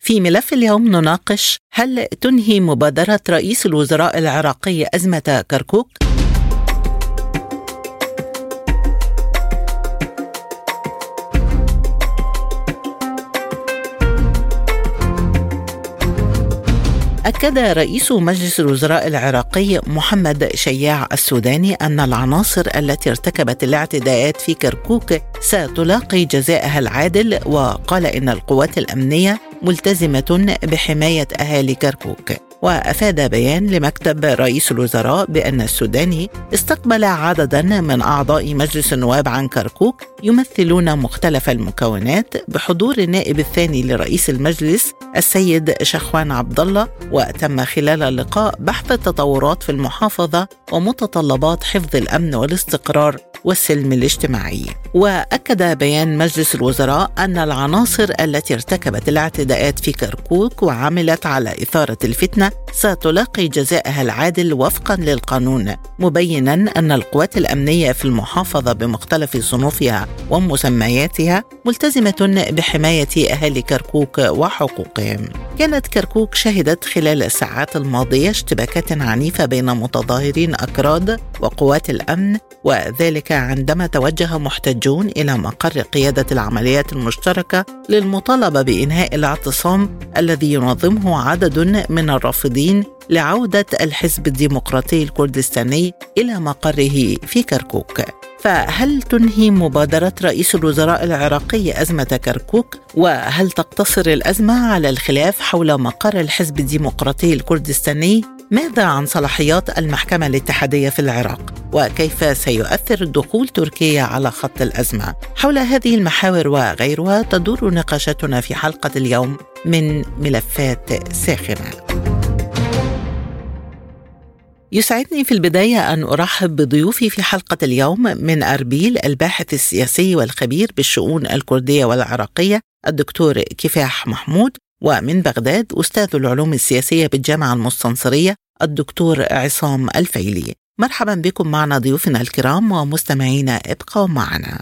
في ملف اليوم نناقش هل تنهي مبادرة رئيس الوزراء العراقي أزمة كركوك؟ أكد رئيس مجلس الوزراء العراقي محمد شياع السوداني أن العناصر التي ارتكبت الاعتداءات في كركوك ستلاقي جزاءها العادل وقال إن القوات الأمنية ملتزمة بحماية أهالي كركوك. وأفاد بيان لمكتب رئيس الوزراء بأن السوداني استقبل عددا من أعضاء مجلس النواب عن كركوك يمثلون مختلف المكونات بحضور النائب الثاني لرئيس المجلس السيد شخوان عبد الله وتم خلال اللقاء بحث التطورات في المحافظة ومتطلبات حفظ الأمن والاستقرار. والسلم الاجتماعي. وأكد بيان مجلس الوزراء أن العناصر التي ارتكبت الاعتداءات في كركوك وعملت على إثارة الفتنة ستلاقي جزاءها العادل وفقا للقانون مبينا أن القوات الأمنية في المحافظة بمختلف صنوفها ومسمياتها ملتزمة بحماية أهالي كركوك وحقوقهم. كانت كركوك شهدت خلال الساعات الماضية اشتباكات عنيفة بين متظاهرين أكراد وقوات الأمن وذلك عندما توجه محتجون إلى مقر قيادة العمليات المشتركة للمطالبة بإنهاء الاعتصام الذي ينظمه عدد من الرافضين لعودة الحزب الديمقراطي الكردستاني إلى مقره في كركوك. فهل تنهي مبادرة رئيس الوزراء العراقي أزمة كركوك؟ وهل تقتصر الأزمة على الخلاف حول مقر الحزب الديمقراطي الكردستاني ماذا عن صلاحيات المحكمة الاتحادية في العراق؟ وكيف سيؤثر دخول تركيا على خط الأزمة؟ حول هذه المحاور وغيرها تدور نقاشاتنا في حلقة اليوم من ملفات ساخنة. يسعدني في البداية أن أرحب بضيوفي في حلقة اليوم من أربيل الباحث السياسي والخبير بالشؤون الكردية والعراقية الدكتور كفاح محمود ومن بغداد أستاذ العلوم السياسية بالجامعة المستنصرية الدكتور عصام الفيلي. مرحبا بكم معنا ضيوفنا الكرام ومستمعينا ابقوا معنا.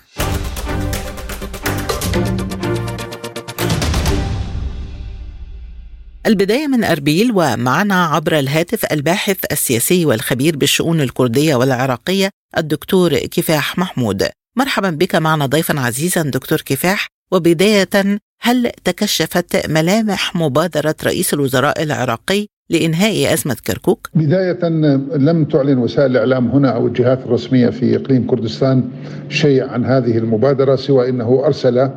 البداية من أربيل ومعنا عبر الهاتف الباحث السياسي والخبير بالشؤون الكردية والعراقية الدكتور كفاح محمود مرحبا بك معنا ضيفا عزيزا دكتور كفاح وبداية هل تكشفت ملامح مبادرة رئيس الوزراء العراقي لإنهاء أزمة كركوك؟ بداية لم تعلن وسائل الإعلام هنا أو الجهات الرسمية في إقليم كردستان شيء عن هذه المبادرة سوى أنه أرسل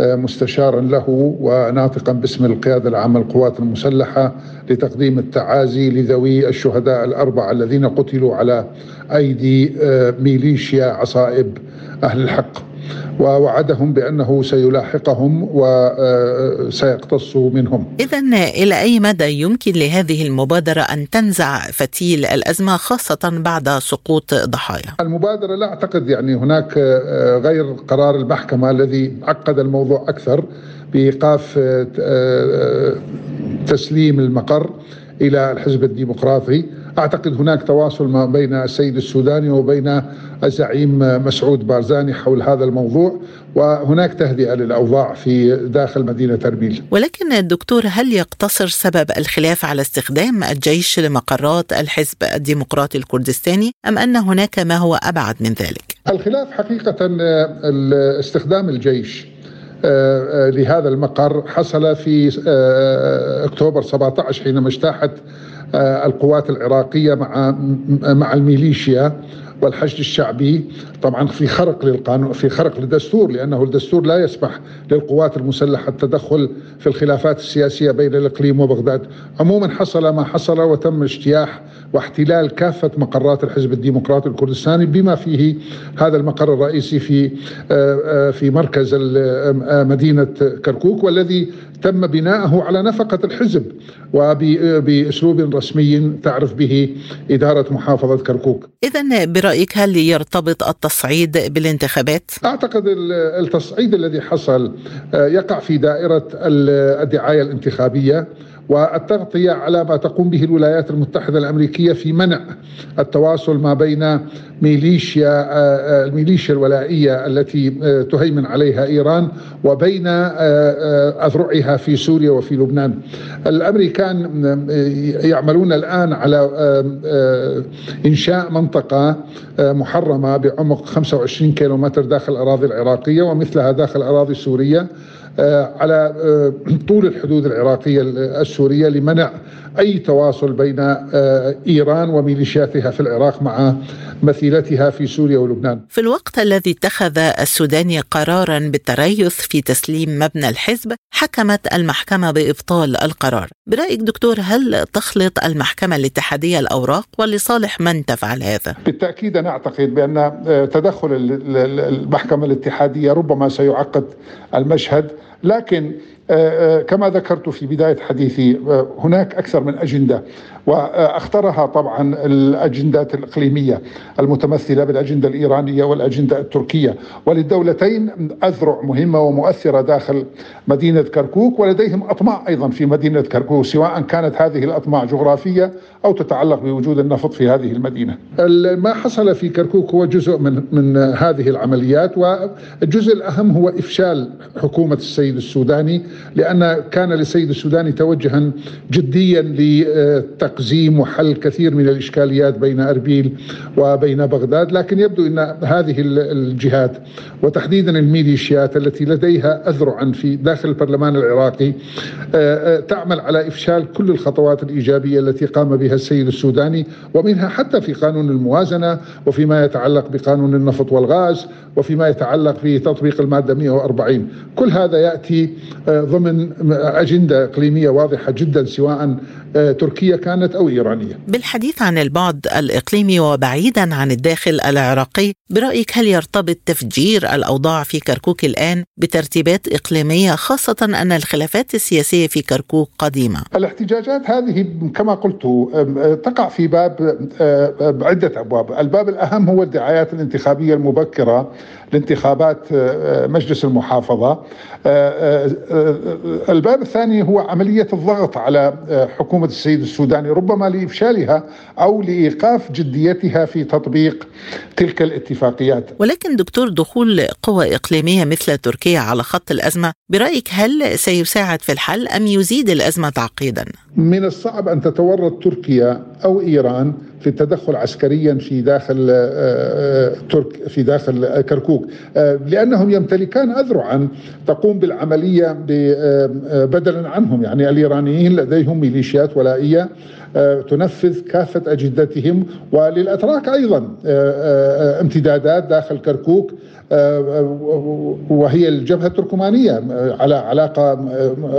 مستشارا له وناطقا باسم القيادة العامة للقوات المسلحة لتقديم التعازي لذوي الشهداء الأربعة الذين قتلوا على أيدي آه، ميليشيا عصائب أهل الحق. ووعدهم بأنه سيلاحقهم وسيقتص منهم. اذا إلى أي مدى يمكن لهذه المبادرة أن تنزع فتيل الأزمة خاصة بعد سقوط ضحايا؟ المبادرة لا أعتقد يعني هناك غير قرار المحكمة الذي عقد الموضوع أكثر بإيقاف تسليم المقر إلى الحزب الديمقراطي أعتقد هناك تواصل ما بين السيد السوداني وبين الزعيم مسعود بارزاني حول هذا الموضوع وهناك تهدئة للأوضاع في داخل مدينة اربيل. ولكن الدكتور هل يقتصر سبب الخلاف على استخدام الجيش لمقرات الحزب الديمقراطي الكردستاني أم أن هناك ما هو أبعد من ذلك؟ الخلاف حقيقة استخدام الجيش آه، آه، لهذا المقر حصل في آه، أكتوبر 17 حينما اجتاحت القوات العراقية مع مع الميليشيا. والحشد الشعبي طبعا في خرق للقانون في خرق للدستور لأنه الدستور لا يسمح للقوات المسلحة التدخل في الخلافات السياسية بين الإقليم وبغداد. عموما حصل ما حصل وتم اجتياح واحتلال كافة مقرات الحزب الديمقراطي الكردستاني بما فيه هذا المقر الرئيسي في آه، آه، في مركز آه، مدينة كركوك والذي تم بناءه على نفقة الحزب وبأسلوب رسمي تعرف به إدارة محافظة كركوك إذا برأيك هل يرتبط التصعيد بالانتخابات؟ أعتقد التصعيد الذي حصل آه، يقع في دائرة الدعاية الانتخابية والتغطية على ما تقوم به الولايات المتحدة الأمريكية في منع التواصل ما بين ميليشيا آه، آه، الميليشيا الولائية التي آه، تهيمن عليها إيران وبين أذرعها في سوريا وفي لبنان. الأمريكان يعملون الآن على إنشاء منطقة محرمة بعمق 25 كيلومتر داخل الأراضي العراقية ومثلها داخل أراضي سورية آه، على آه، طول الحدود العراقية السورية لمنع أي تواصل بين آه، إيران وميليشياتها في العراق مع مثيلتها في سوريا ولبنان في الوقت الذي اتخذ السوداني قرارا بالتريث في تسليم مبنى الحزب حكمت المحكمة بإبطال القرار برأيك دكتور هل تخلط المحكمة الاتحادية الأوراق ولصالح من تفعل هذا؟ بالتأكيد أنا أعتقد بأن تدخل المحكمة الاتحادية ربما سيعقد المشهد لكن آه، آه، كما ذكرت في بداية حديثي آه، هناك أكثر من أجندة وأختارها طبعا الأجندات الإقليمية المتمثلة بالأجندة الإيرانية والأجندة التركية. وللدولتين أذرع مهمة ومؤثرة داخل مدينة كركوك ولديهم أطماع أيضا في مدينة كركوك سواء كانت هذه الأطماع جغرافية أو تتعلق بوجود النفط في هذه المدينة. ما حصل في كركوك هو جزء من من هذه العمليات والجزء الأهم هو إفشال حكومة السيد السوداني لأن كان للسيد السوداني توجها جديا لتقديم تقزيم وحل كثير من الإشكاليات بين أربيل وبين بغداد لكن يبدو أن هذه الجهات وتحديدا الميليشيات التي لديها أذرعا في داخل البرلمان العراقي آه، آه، تعمل على إفشال كل الخطوات الإيجابية التي قام بها السيد السوداني ومنها حتى في قانون الموازنة وفيما يتعلق بقانون النفط والغاز وفيما يتعلق في تطبيق المادة 140 كل هذا يأتي آه، ضمن أجندة إقليمية واضحة جدا سواء تركيا كانت أو إيرانية. بالحديث عن البعد الإقليمي وبعيدا عن الداخل العراقي برأيك هل يرتبط تفجير الأوضاع في كركوك الآن بترتيبات إقليمية خاصة أن الخلافات السياسية في كركوك قديمة؟ الاحتجاجات هذه كما قلت تقع في باب عدة أبواب. الباب الأهم هو الدعايات الانتخابية المبكرة لانتخابات مجلس المحافظة. الباب الثاني هو عملية الضغط على حكومة السيد السوداني ربما لإفشالها أو لإيقاف جديتها في تطبيق تلك الاتفاقيات. ولكن دكتور دخول قوى إقليمية مثل تركيا على خط الأزمة برأيك هل سيساعد في الحل أم يزيد الأزمة تعقيدا؟ من الصعب أن تتورط تركيا أو إيران في التدخل عسكريا في داخل آه، آه، ترك في داخل كركوك. آه، لأنهم يمتلكان اذرعا تقوم بالعملية بدلا عنهم. يعني الإيرانيين لديهم ميليشيات ولائية. تنفذ كافة أجندتهم وللأتراك أيضا امتدادات داخل كركوك وهي الجبهة التركمانية على علاقة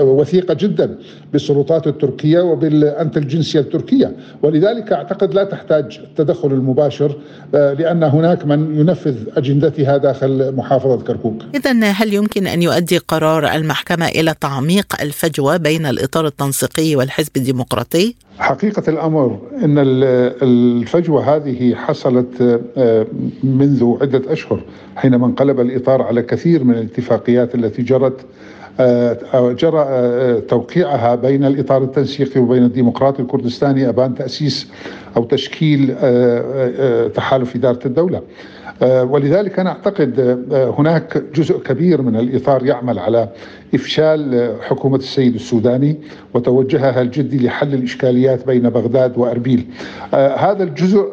وثيقة جدا بالسلطات التركية وبالانتلجنسيا التركية ولذلك أعتقد لا تحتاج التدخل المباشر لأن هناك من ينفذ أجندتها داخل محافظة كركوك. اذا هل يمكن أن يؤدي قرار المحكمة إلى تعميق الفجوة بين الإطار التنسيقي والحزب الديمقراطي؟ حقيقة الأمر إن الفجوة هذه حصلت منذ عدة أشهر حينما انقلب الإطار على كثير من الاتفاقيات التي جرت آه، جرى آه، توقيعها بين الإطار التنسيقي وبين الديمقراطي الكردستاني أبان تأسيس أو تشكيل آه، تحالف إدارة الدولة. ولذلك أنا أعتقد هناك جزء كبير من الإطار يعمل على إفشال حكومة السيد السوداني وتوجهها الجدي لحل الإشكاليات بين بغداد وأربيل. هذا الجزء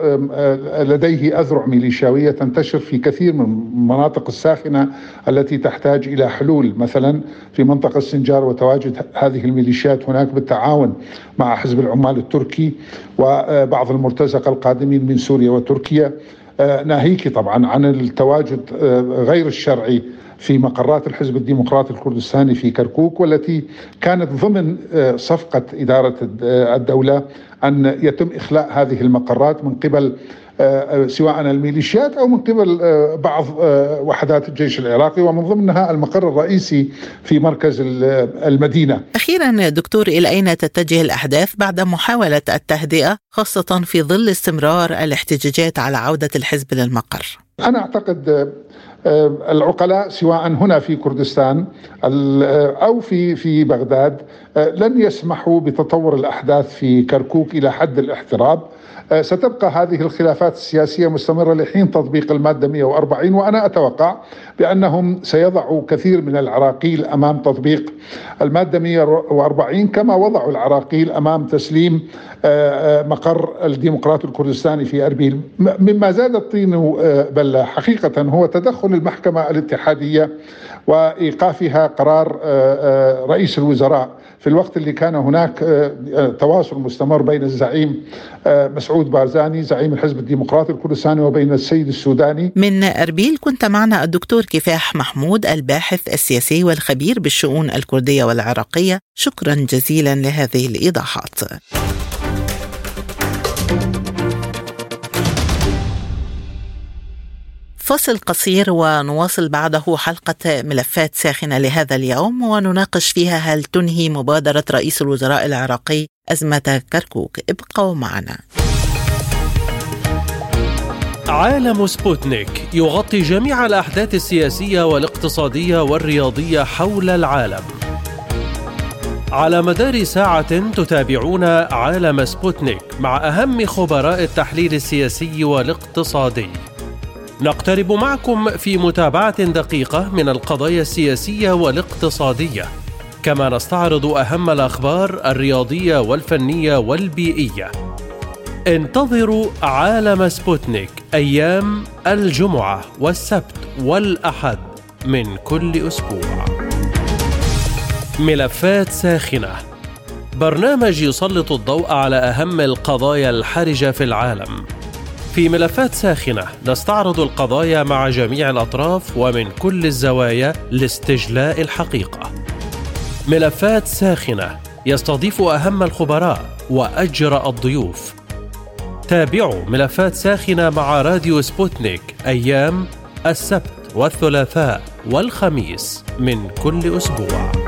لديه أذرع ميليشياوية تنتشر في كثير من المناطق الساخنة التي تحتاج إلى حلول مثلا في منطقة السنجار وتواجد هذه الميليشيات هناك بالتعاون مع حزب العمال التركي وبعض المرتزقة القادمين من سوريا وتركيا آه، ناهيك طبعا عن التواجد آه، غير الشرعي في مقرات الحزب الديمقراطي الكردستاني في كركوك والتي كانت ضمن آه، صفقة إدارة الدولة أن يتم إخلاء هذه المقرات من قبل سواء الميليشيات أو من قبل بعض وحدات الجيش العراقي ومن ضمنها المقر الرئيسي في مركز المدينة. أخيرا دكتور إلى أين تتجه الأحداث بعد محاولة التهدئة خاصة في ظل استمرار الاحتجاجات على عودة الحزب للمقر؟ أنا أعتقد آه، العقلاء سواء هنا في كردستان آه، أو في في بغداد آه، لن يسمحوا بتطور الأحداث في كركوك إلى حد الاحتراب ستبقى هذه الخلافات السياسية مستمرة لحين تطبيق المادة 140 وأنا أتوقع بأنهم سيضعوا كثير من العراقيل أمام تطبيق المادة 140 كما وضعوا العراقيل أمام تسليم مقر الديمقراط الكردستاني في أربيل. مما زاد الطين بله حقيقة هو تدخل المحكمة الاتحادية وإيقافها قرار آه، آه، رئيس الوزراء في الوقت اللي كان هناك آه، تواصل مستمر بين الزعيم مسعود بارزاني زعيم الحزب الديمقراطي الكردستاني وبين السيد السوداني. من أربيل كنت معنا الدكتور كفاح محمود الباحث السياسي والخبير بالشؤون الكردية والعراقية. شكرا جزيلا لهذه الإيضاحات. فاصل قصير ونواصل بعده حلقة ملفات ساخنة لهذا اليوم ونناقش فيها هل تنهي مبادرة رئيس الوزراء العراقي أزمة كركوك. ابقوا معنا. عالم سبوتنيك يغطي جميع الأحداث السياسية والاقتصادية والرياضية حول العالم. على مدار ساعة تتابعون عالم سبوتنيك مع أهم خبراء التحليل السياسي والاقتصادي. نقترب معكم في متابعة دقيقة من القضايا السياسية والاقتصادية. كما نستعرض أهم الأخبار الرياضية والفنية والبيئية. انتظروا عالم سبوتنيك أيام الجمعة والسبت والأحد من كل أسبوع. ملفات ساخنة. برنامج يسلط الضوء على أهم القضايا الحرجة في العالم. في ملفات ساخنة نستعرض القضايا مع جميع الأطراف ومن كل الزوايا لاستجلاء الحقيقة. ملفات ساخنة يستضيف أهم الخبراء وأجرأ الضيوف. تابعوا ملفات ساخنة مع راديو سبوتنيك أيام السبت والثلاثاء والخميس من كل أسبوع.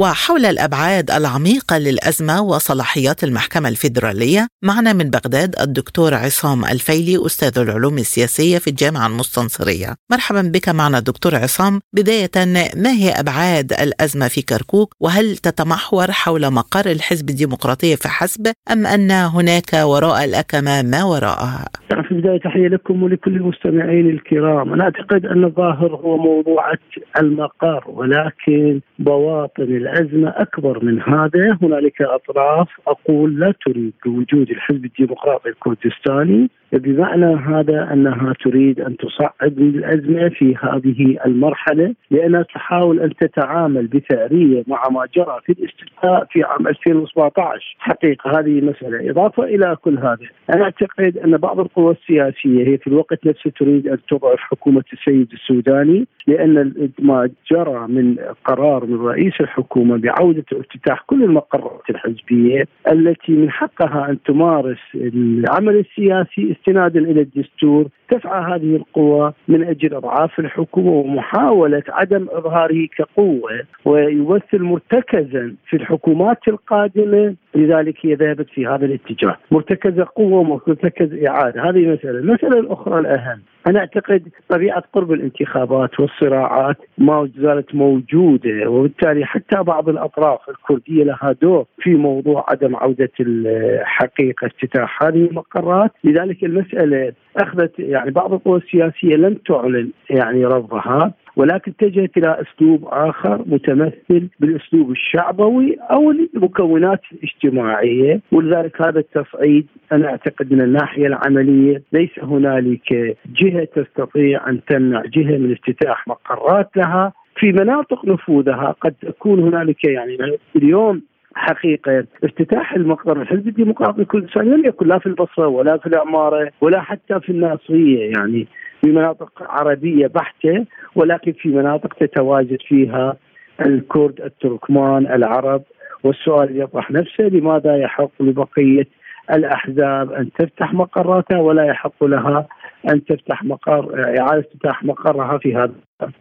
وحول الأبعاد العميقة للأزمة وصلاحيات المحكمة الفيدرالية معنا من بغداد الدكتور عصام الفيلي أستاذ العلوم السياسية في الجامعة المستنصرية. مرحبا بك معنا دكتور عصام. بداية ما هي أبعاد الأزمة في كركوك؟ وهل تتمحور حول مقر الحزب الديمقراطي فحسب أم أن هناك وراء الأكمة ما وراءها؟ في البداية تحية لكم ولكل المستمعين الكرام. أنا أعتقد أن الظاهر هو موضوع المقر ولكن بواطن الأزمة أكبر من هذا. هنالك أطراف أقول لا تريد وجود الحزب الديمقراطي الكردستاني بمعنى هذا أنها تريد أن تصعد الأزمة في هذه المرحلة لأنها تحاول أن تتعامل بثأرية مع ما جرى في الاستفتاء في عام 2017 حقيقة هذه مسألة إضافة إلى كل هذا. أنا أعتقد أن بعض القوى السياسية. هي في الوقت نفسه تريد أن تضعف حكومه السيد السوداني لأن ما جرى من قرار من رئيس الحكومة بعودة افتتاح كل المقرات الحزبية التي من حقها أن تمارس العمل السياسي استنادا إلى الدستور تسعى هذه القوى من أجل إضعاف الحكومة ومحاولة عدم إظهاره كقوة ويمثل مرتكزا في الحكومات القادمة. لذلك هي ذهبت في هذا الاتجاه. مرتكز قوة ومرتكز إعادة. هذه مسألة. المساله الاخرى الأهم. أنا أعتقد طبيعة قرب الانتخابات والصراعات ما زالت موجودة وبالتالي حتى بعض الأطراف الكردية لها دور في موضوع عدم عودة الحقيقة افتتاح هذه المقرات. لذلك المسألة أخذت يعني بعض القوى السياسية لم تعلن يعني رفضها. ولكن اتجهت إلى أسلوب آخر متمثل بالأسلوب الشعبوي أو المكونات الاجتماعية. ولذلك هذا التصعيد أنا أعتقد من الناحية العملية ليس هنالك جهة تستطيع أن تمنع جهة من افتتاح مقرات لها. في مناطق نفوذها قد تكون هنالك يعني اليوم حقيقة افتتاح المقر الحزب الديمقراطي الكردستاني لم يكن لا في البصرة ولا في العمارة ولا حتى في الناصرية يعني. في مناطق عربية بحتة ولكن في مناطق تتواجد فيها الكرد التركمان العرب والسؤال يطرح نفسه لماذا يحق لبقية الأحزاب أن تفتح مقراتها ولا يحق لها أن تفتح مقر إعادة افتتاح مقرها في هذا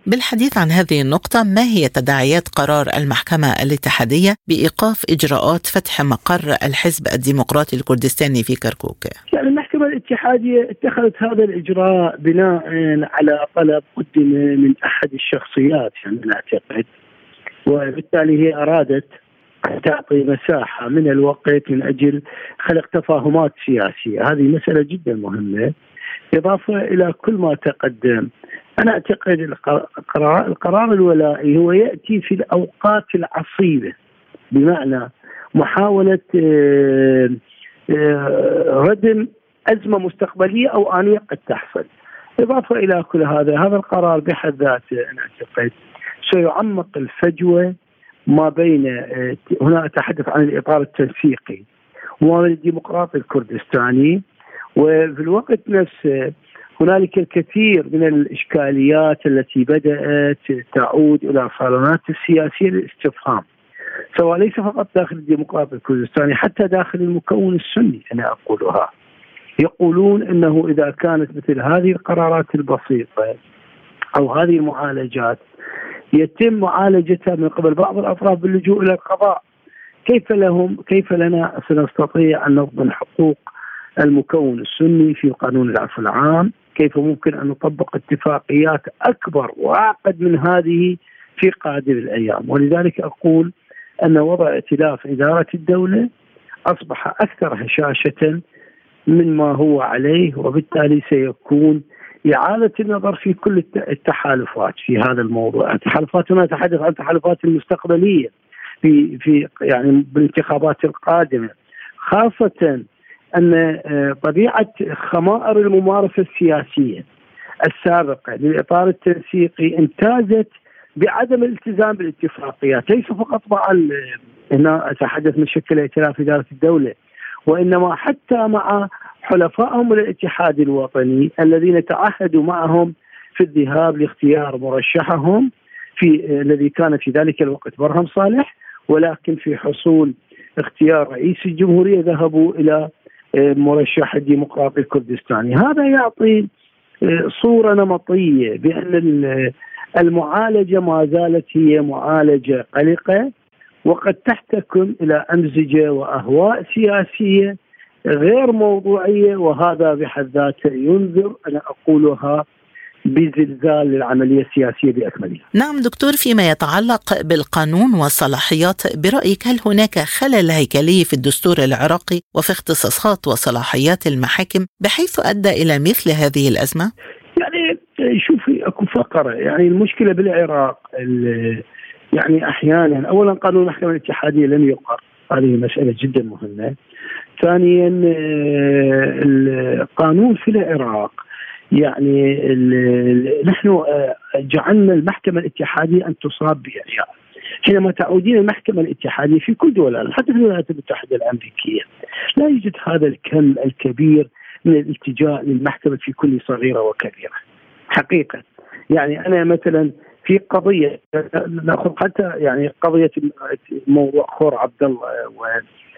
بالحديث عن هذه النقطة ما هي تداعيات قرار المحكمة الاتحادية بإيقاف إجراءات فتح مقر الحزب الديمقراطي الكردستاني في كركوك؟ يعني المحكمة الاتحادية اتخذت هذا الإجراء بناء على طلب قدم من أحد الشخصيات يعني أعتقد. وبالتالي هي أرادت تعطي مساحة من الوقت من أجل خلق تفاهمات سياسية. هذه مسألة جدا مهمة. إضافة إلى كل ما تقدم أنا أعتقد القرار, القرار الولائي هو يأتي في الأوقات العصيبة بمعنى محاولة آه، آه، ردم أزمة مستقبلية أو آنية قد تحصل. إضافة إلى كل هذا هذا القرار بحد ذاته أنا أعتقد سيعمق الفجوة ما بين آه، هنا أتحدث عن الإطار التنسيقي. وما بين الديمقراطي الكردستاني وفي الوقت نفسه هنالك الكثير من الإشكاليات التي بدأت تعود إلى صالونات السياسية للاستفهام سواء ليس فقط داخل الديمقراطي الكردستاني حتى داخل المكون السني أنا أقولها. يقولون إنه إذا كانت مثل هذه القرارات البسيطة أو هذه المعالجات يتم معالجتها من قبل بعض الأطراف باللجوء إلى القضاء. كيف لهم؟ كيف لنا؟ سنستطيع أن نضمن حقوق المكون السني في قانون العفو العام؟ كيف ممكن أن نطبق اتفاقيات أكبر واعقد من هذه في قادم الأيام؟ ولذلك أقول أن وضع ائتلاف إدارة الدولة أصبح أكثر هشاشة من ما هو عليه وبالتالي سيكون إعادة النظر في كل التحالفات في هذا الموضوع، التحالفات هنا نتحدث عن التحالفات المستقبلية في في يعني بالانتخابات القادمة خاصة أن آه، طبيعة خمائر الممارسة السياسية السابقة للإطار التنسيقي امتازت بعدم الالتزام بالاتفاقيات، ليس فقط مع هنا أتحدث من شكل ائتلاف إدارة الدولة وإنما حتى مع حلفائهم الاتحاد الوطني الذين تعهدوا معهم في الذهاب لاختيار مرشحهم في آه، الذي كان في ذلك الوقت برهم صالح ولكن في حصول اختيار رئيس الجمهورية ذهبوا إلى مرشح الديمقراطي الكردستاني. هذا يعطي آه، صورة نمطية بأن المعالجة ما زالت هي معالجة قلقة. وقد تحتكم إلى أمزجة وأهواء سياسية غير موضوعية وهذا بحد ذاته ينذر أنا أقولها بزلزال للعملية السياسية بأكملها نعم دكتور فيما يتعلق بالقانون والصلاحيات برأيك هل هناك خلل هيكلي في الدستور العراقي وفي اختصاصات وصلاحيات المحاكم بحيث أدى إلى مثل هذه الأزمة؟ يعني شوفي أكو فقرة يعني المشكلة بالعراق يعني أحيانا أولا قانون المحكمة الاتحادية لم يقر. هذه مسألة جدا مهمة. ثانيا آه، القانون في العراق. يعني نحن آه، جعلنا المحكمة الاتحادية أن تصاب بإعياء حينما تعودين المحكمة الاتحادية في كل دول حتى في الولايات المتحدة الأمريكية لا يوجد هذا الكم الكبير من الالتجاء للمحكمة في كل صغيرة وكبيرة. حقيقة. يعني أنا مثلا في قضية نأخذ حتى يعني قضية موضوع خور عبد الله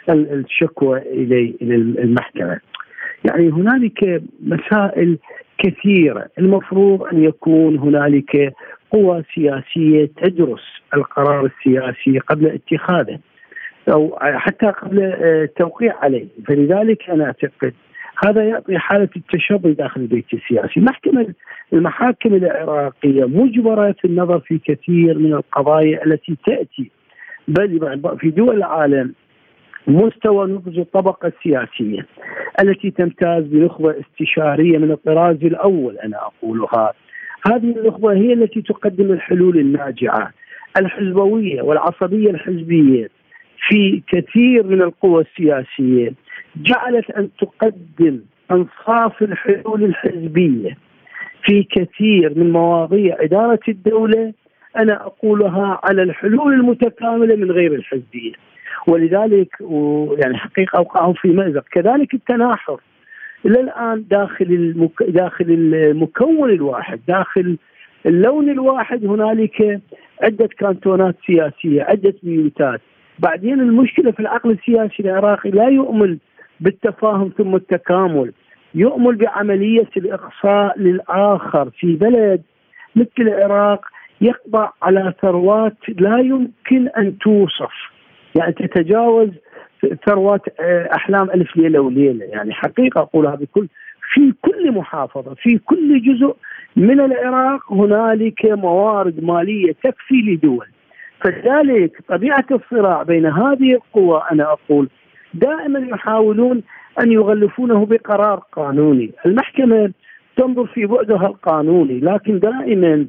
والشكوى إلى إلى المحكمة. يعني هنالك مسائل كثيرة. المفروض أن يكون هنالك قوى سياسية تدرس القرار السياسي قبل اتخاذه أو حتى قبل التوقيع عليه. فلذلك أنا أعتقد هذا يعطي حالة التشظي داخل البيت السياسي. محكمة المحاكم العراقية مجبرة في النظر في كثير من القضايا التي تأتي. بل في دول العالم مستوى نضج الطبقة السياسية التي تمتاز بنخبة استشارية من الطراز الأول أنا أقولها. هذه النخبة هي التي تقدم الحلول الناجعة الحزبوية والعصبية الحزبية في كثير من القوى السياسية. جعلت أن تقدم أنصاف الحلول الحزبية في كثير من مواضيع إدارة الدولة أنا أقولها على الحلول المتكاملة من غير الحزبية. ولذلك يعني حقيقة أوقعهم في مأزق، كذلك التناحر. إلى الآن داخل المك... داخل المكون الواحد، داخل اللون الواحد هنالك عدة كانتونات سياسية، عدة بيوتات، بعدين المشكلة في العقل السياسي العراقي لا يؤمن بالتفاهم ثم التكامل يؤمل بعملية الإقصاء للآخر في بلد مثل العراق يقضى على ثروات لا يمكن أن توصف. يعني تتجاوز ثروات آه، أحلام ألف ليلة وليلة. يعني حقيقة أقولها بكل في كل محافظة في كل جزء من العراق هنالك موارد مالية تكفي لدول. فلذلك طبيعة الصراع بين هذه القوى أنا أقول دائما يحاولون أن يغلفونه بقرار قانوني. المحكمة تنظر في بعدها القانوني لكن دائما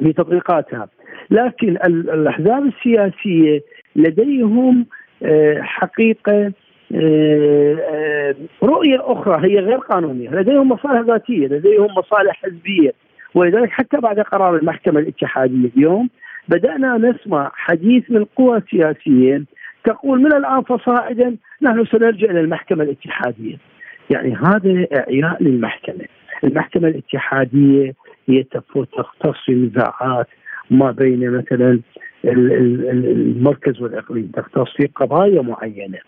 في تطبيقاتها لكن الأحزاب السياسية لديهم آه، حقيقة آه، آه، رؤية أخرى هي غير قانونية. لديهم مصالح ذاتية لديهم مصالح حزبية. ولذلك حتى بعد قرار المحكمة الاتحادية اليوم بدأنا نسمع حديث من قوى سياسية تقول من الآن فصاعدا نحن سنرجع إلى المحكمة الاتحادية. يعني هذا إعياء للمحكمة. المحكمة الاتحادية هي تختص في نزاعات ما بين مثلا المركز والإقليم تختص في قضايا معينة.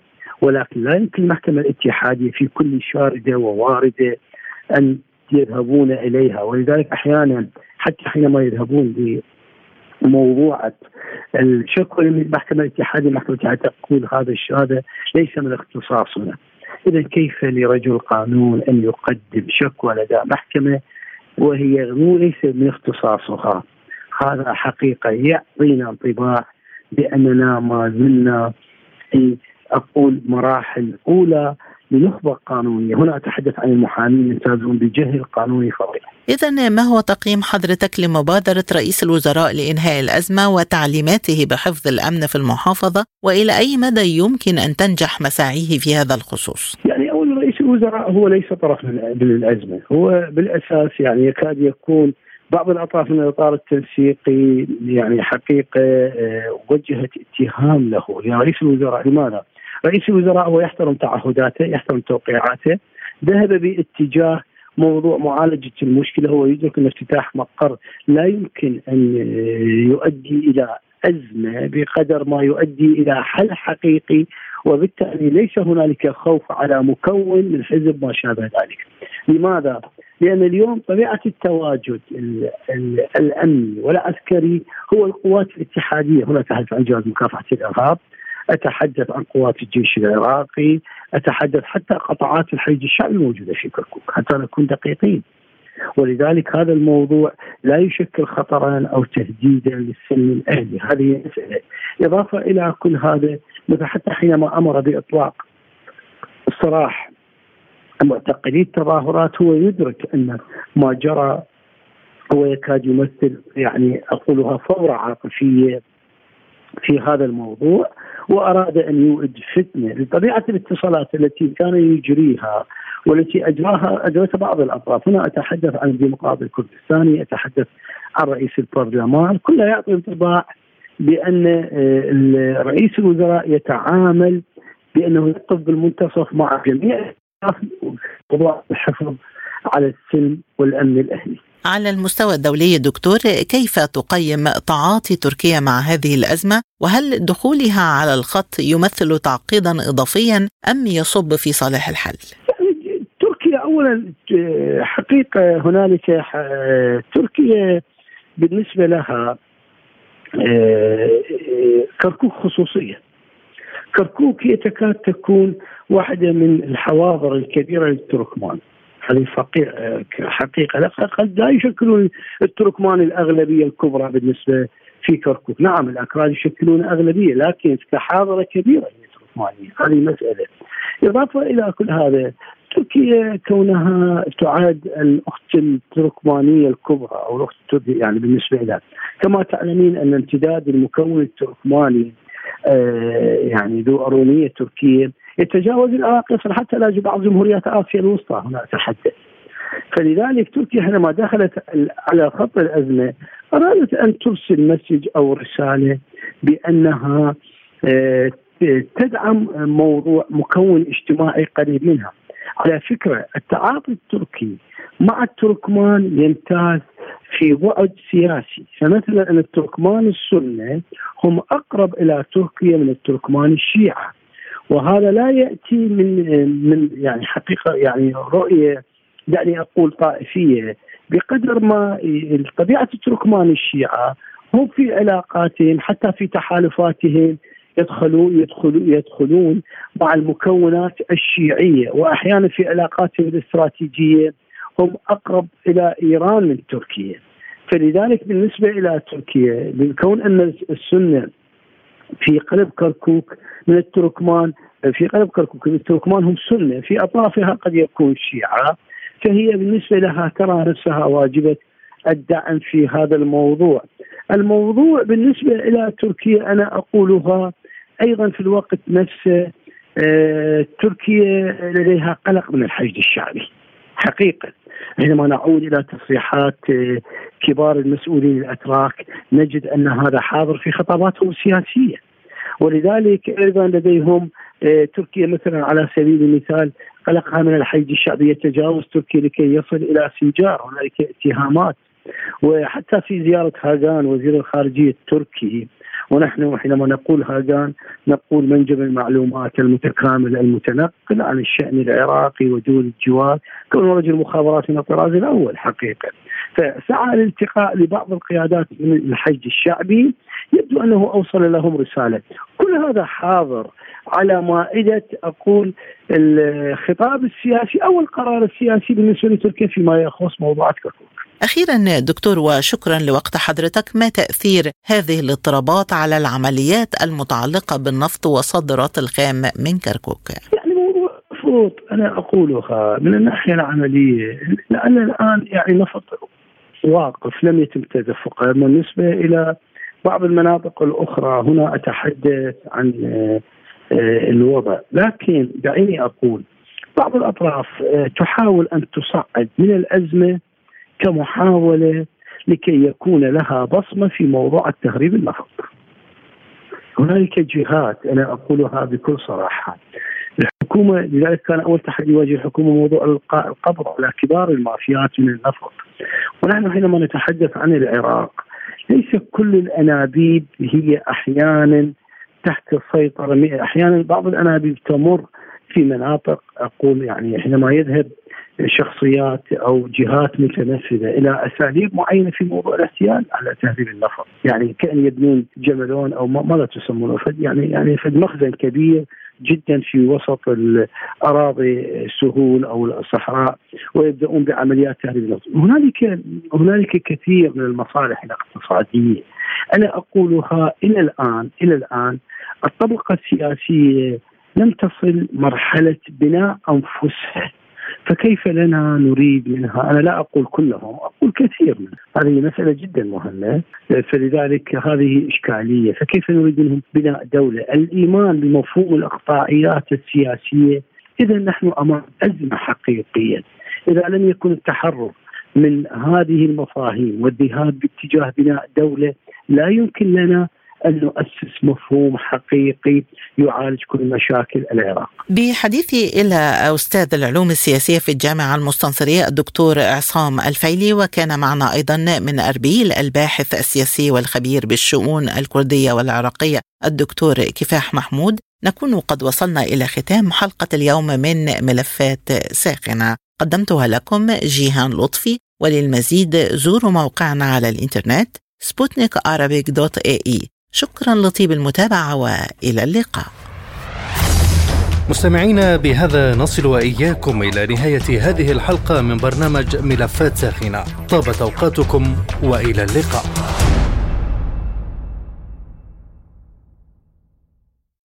ولكن لا يمكن المحكمة الاتحادية في كل شاردة وواردة أن يذهبون إليها. ولذلك أحيانا حتى حينما يذهبون لموضوعة الشكوى للمحكمة الاتحادية المحكمة الاتحادية تقول هذا الشهادة ليس من اختصاصنا. إذا كيف لرجل قانون أن يقدم شكوى لدى محكمة وهي ليس من اختصاصها؟ هذا حقيقة يعطينا انطباع بأننا ما زلنا في أقول مراحل أولى لنخبة قانونية هنا أتحدث عن المحامين يمتازون بجهل قانوني فظيع إذا ما هو تقييم حضرتك لمبادرة رئيس الوزراء لإنهاء الأزمة وتعليماته بحفظ الأمن في المحافظة؟ وإلى أي مدى يمكن أن تنجح مساعيه في هذا الخصوص؟ يعني أول رئيس الوزراء هو ليس طرف من الأزمة هو بالأساس يعني يكاد يكون بعض الأطراف من الإطار التنسيقي يعني حقيقة آه، وجهت اتهام له. يا رئيس الوزراء لماذا؟ رئيس الوزراء هو يحترم تعهداته يحترم توقيعاته ذهب باتجاه موضوع معالجة المشكلة هو يدرك أن افتتاح مقر لا يمكن أن يؤدي إلى أزمة بقدر ما يؤدي إلى حل حقيقي وبالتالي ليس هنالك خوف على مكون من حزب ما شابه ذلك. لماذا؟ لأن اليوم طبيعة التواجد الأمني والعسكري هو القوات الاتحادية، هنا اتحدث عن جهاز مكافحة الإرهاب، أتحدث عن قوات الجيش العراقي، أتحدث حتى قطاعات الحشد الشعبي الموجودة في كركوك حتى نكون دقيقين. ولذلك هذا الموضوع لا يشكل خطرا أو تهديدا للسلم الأهلي، هذه مساله. إضافة إلى كل هذا مثل حتى حينما أمر بإطلاق السراح معتقدي التظاهرات هو يدرك أن ما جرى هو يكاد يمثل يعني أقولها ثوره عاطفية في هذا الموضوع وأراد أن يوئد فتنة لطبيعه الاتصالات التي كان يجريها والتي اجراها اجرتها بعض الأطراف، هنا أتحدث عن الديمقراطي الكردستاني، أتحدث عن رئيس البرلمان، كلها يعطي انطباع بأن آه، رئيس الوزراء يتعامل بأنه يقف بالمنتصف مع جميع الحفظ على السلم والأمن الأهلي. على المستوى الدولي دكتور كيف تقيم تعاطي تركيا مع هذه الأزمة؟ وهل دخولها على الخط يمثل تعقيدا اضافيا أم يصب في صالح الحل؟ تركيا اولا حقيقة هنالك تركيا بالنسبة لها كركوك خصوصية. كركوك هي تكاد تكون واحدة من الحواضر الكبيرة للتركمان. هذه حقيقة. قد لا يشكلون التركمان الأغلبية الكبرى بالنسبة في كركوك، نعم الأكراد يشكلون أغلبية لكن كحاضرة كبيرة التركمانية، هذه مسألة. إضافة إلى كل هذا تركيا كونها تعد الأخت التركمانية الكبرى أو الأخت يعني بالنسبة لها، كما تعلمين أن امتداد المكون التركماني آه يعني ذو أرونية تركية يتجاوز العراق يصل حتى إلى بعض جمهوريات آسيا الوسطى هنا اتحدث. فلذلك تركيا حينما دخلت على خط الأزمة أرادت أن ترسل مسج أو رسالة بأنها آه، تدعم موضوع مكون اجتماعي قريب منها. على فكرة التعاطي التركي مع التركمان يمتاز في بعد سياسي. فمثلا أن التركمان السنة هم أقرب إلى تركيا من التركمان الشيعة. وهذا لا يأتي من من يعني حقيقة يعني رؤية دعني أقول طائفية. بقدر ما طبيعة التركمان الشيعة هم في علاقاتهم حتى في تحالفاتهم يدخلون يدخلون يدخلون مع المكونات الشيعية. واحيانا في علاقاتهم الاستراتيجية هم أقرب إلى إيران من تركيا. فلذلك بالنسبة إلى تركيا بكون أن السنة في قلب كركوك من التركمان في قلب كركوك من التركمان هم سنة في أطرافها قد يكون شيعة فهي بالنسبة لها ترى نفسها واجبة الدعم في هذا الموضوع. الموضوع بالنسبة إلى تركيا أنا أقولها أيضا في الوقت نفسه آه، تركيا لديها قلق من الحشد الشعبي حقيقة. حينما نعود إلى تصريحات آه، كبار المسؤولين الأتراك نجد أن هذا حاضر في خطاباتهم السياسية. ولذلك أيضا لديهم آه، تركيا مثلا على سبيل المثال قلقها من الحشد الشعبي يتجاوز تركيا لكي يصل إلى سنجار هنالك اتهامات. وحتى في زيارة هاجان وزير الخارجية التركي ونحن حينما نقول هاجان نقول منجم المعلومات المتكامل المتنقل عن الشأن العراقي ودول الجوار كونه رجل مخابرات من الطراز الأول حقيقة. فسعى الالتقاء لبعض القيادات من الحج الشعبي يبدو أنه أوصل لهم رسالة. كل هذا حاضر على مائدة أقول الخطاب السياسي أو القرار السياسي بالنسبة لتركيا فيما يخص موضوعات كركوك أخيرا دكتور وشكرا لوقت حضرتك. ما تأثير هذه الاضطرابات على العمليات المتعلقة بالنفط وصادرات الخام من كركوك؟ يعني موضوع مفروض أنا أقولها من الناحية العملية لأن الآن يعني نفط واقف لم يتم تدفقه. بالنسبة إلى بعض المناطق الأخرى هنا أتحدث عن آه، الوضع لكن دعيني أقول بعض الأطراف آه، تحاول أن تصعد من الأزمة كمحاولة لكي يكون لها بصمة في موضوع التهريب النفط. هنالك جهات أنا أقولها بكل صراحة الحكومة لذلك كان أول تحدي يواجه الحكومة موضوع إلقاء القبض على كبار المافيات من النفط. ونحن حينما نتحدث عن العراق ليس كل الأنابيب هي أحيانا تحت السيطره أحيانا بعض الأنابيب تمر في مناطق أقول يعني حينما يذهب شخصيات أو جهات متنفذة إلى أساليب معينة في موضوع الاحتيال على تهذيب النفط، يعني كأن يبنون جملون أو ماذا تسمونه؟ يعني يعني فد مخزن كبير جدا في وسط الأراضي السهول أو الصحراء ويبدأون بعمليات تهريب النفط، هنالك هنالك كثير من المصالح الاقتصادية. أنا أقولها إلى الان إلى الآن الطبقة السياسية لم تصل مرحلة بناء أنفسها. فكيف لنا نريد منها؟ أنا لا أقول كلهم أقول كثير منها هذه مسألة جدا مهمة. فلذلك هذه إشكالية. فكيف نريد منهم بناء دولة؟ الإيمان بمفهوم الإقطاعيات السياسية. إذا نحن أمام أزمة حقيقية. إذا لم يكن التحرر من هذه المفاهيم والذهاب باتجاه بناء دولة لا يمكن لنا أن نؤسس مفهوم حقيقي يعالج كل مشاكل العراق. بحديثي إلى أستاذ العلوم السياسية في الجامعة المستنصرية الدكتور عصام الفيلي وكان معنا أيضا من أربيل الباحث السياسي والخبير بالشؤون الكردية والعراقية الدكتور كفاح محمود. نكون قد وصلنا إلى ختام حلقة اليوم من ملفات ساخنة. قدمتها لكم جيهان لطفي وللمزيد زوروا موقعنا على الإنترنت سبوتنيك dot AE. شكرا لطيب المتابعة وإلى اللقاء. مستمعينا بهذا نصل وإياكم إلى نهاية هذه الحلقة من برنامج ملفات ساخنة. طابت أوقاتكم وإلى اللقاء.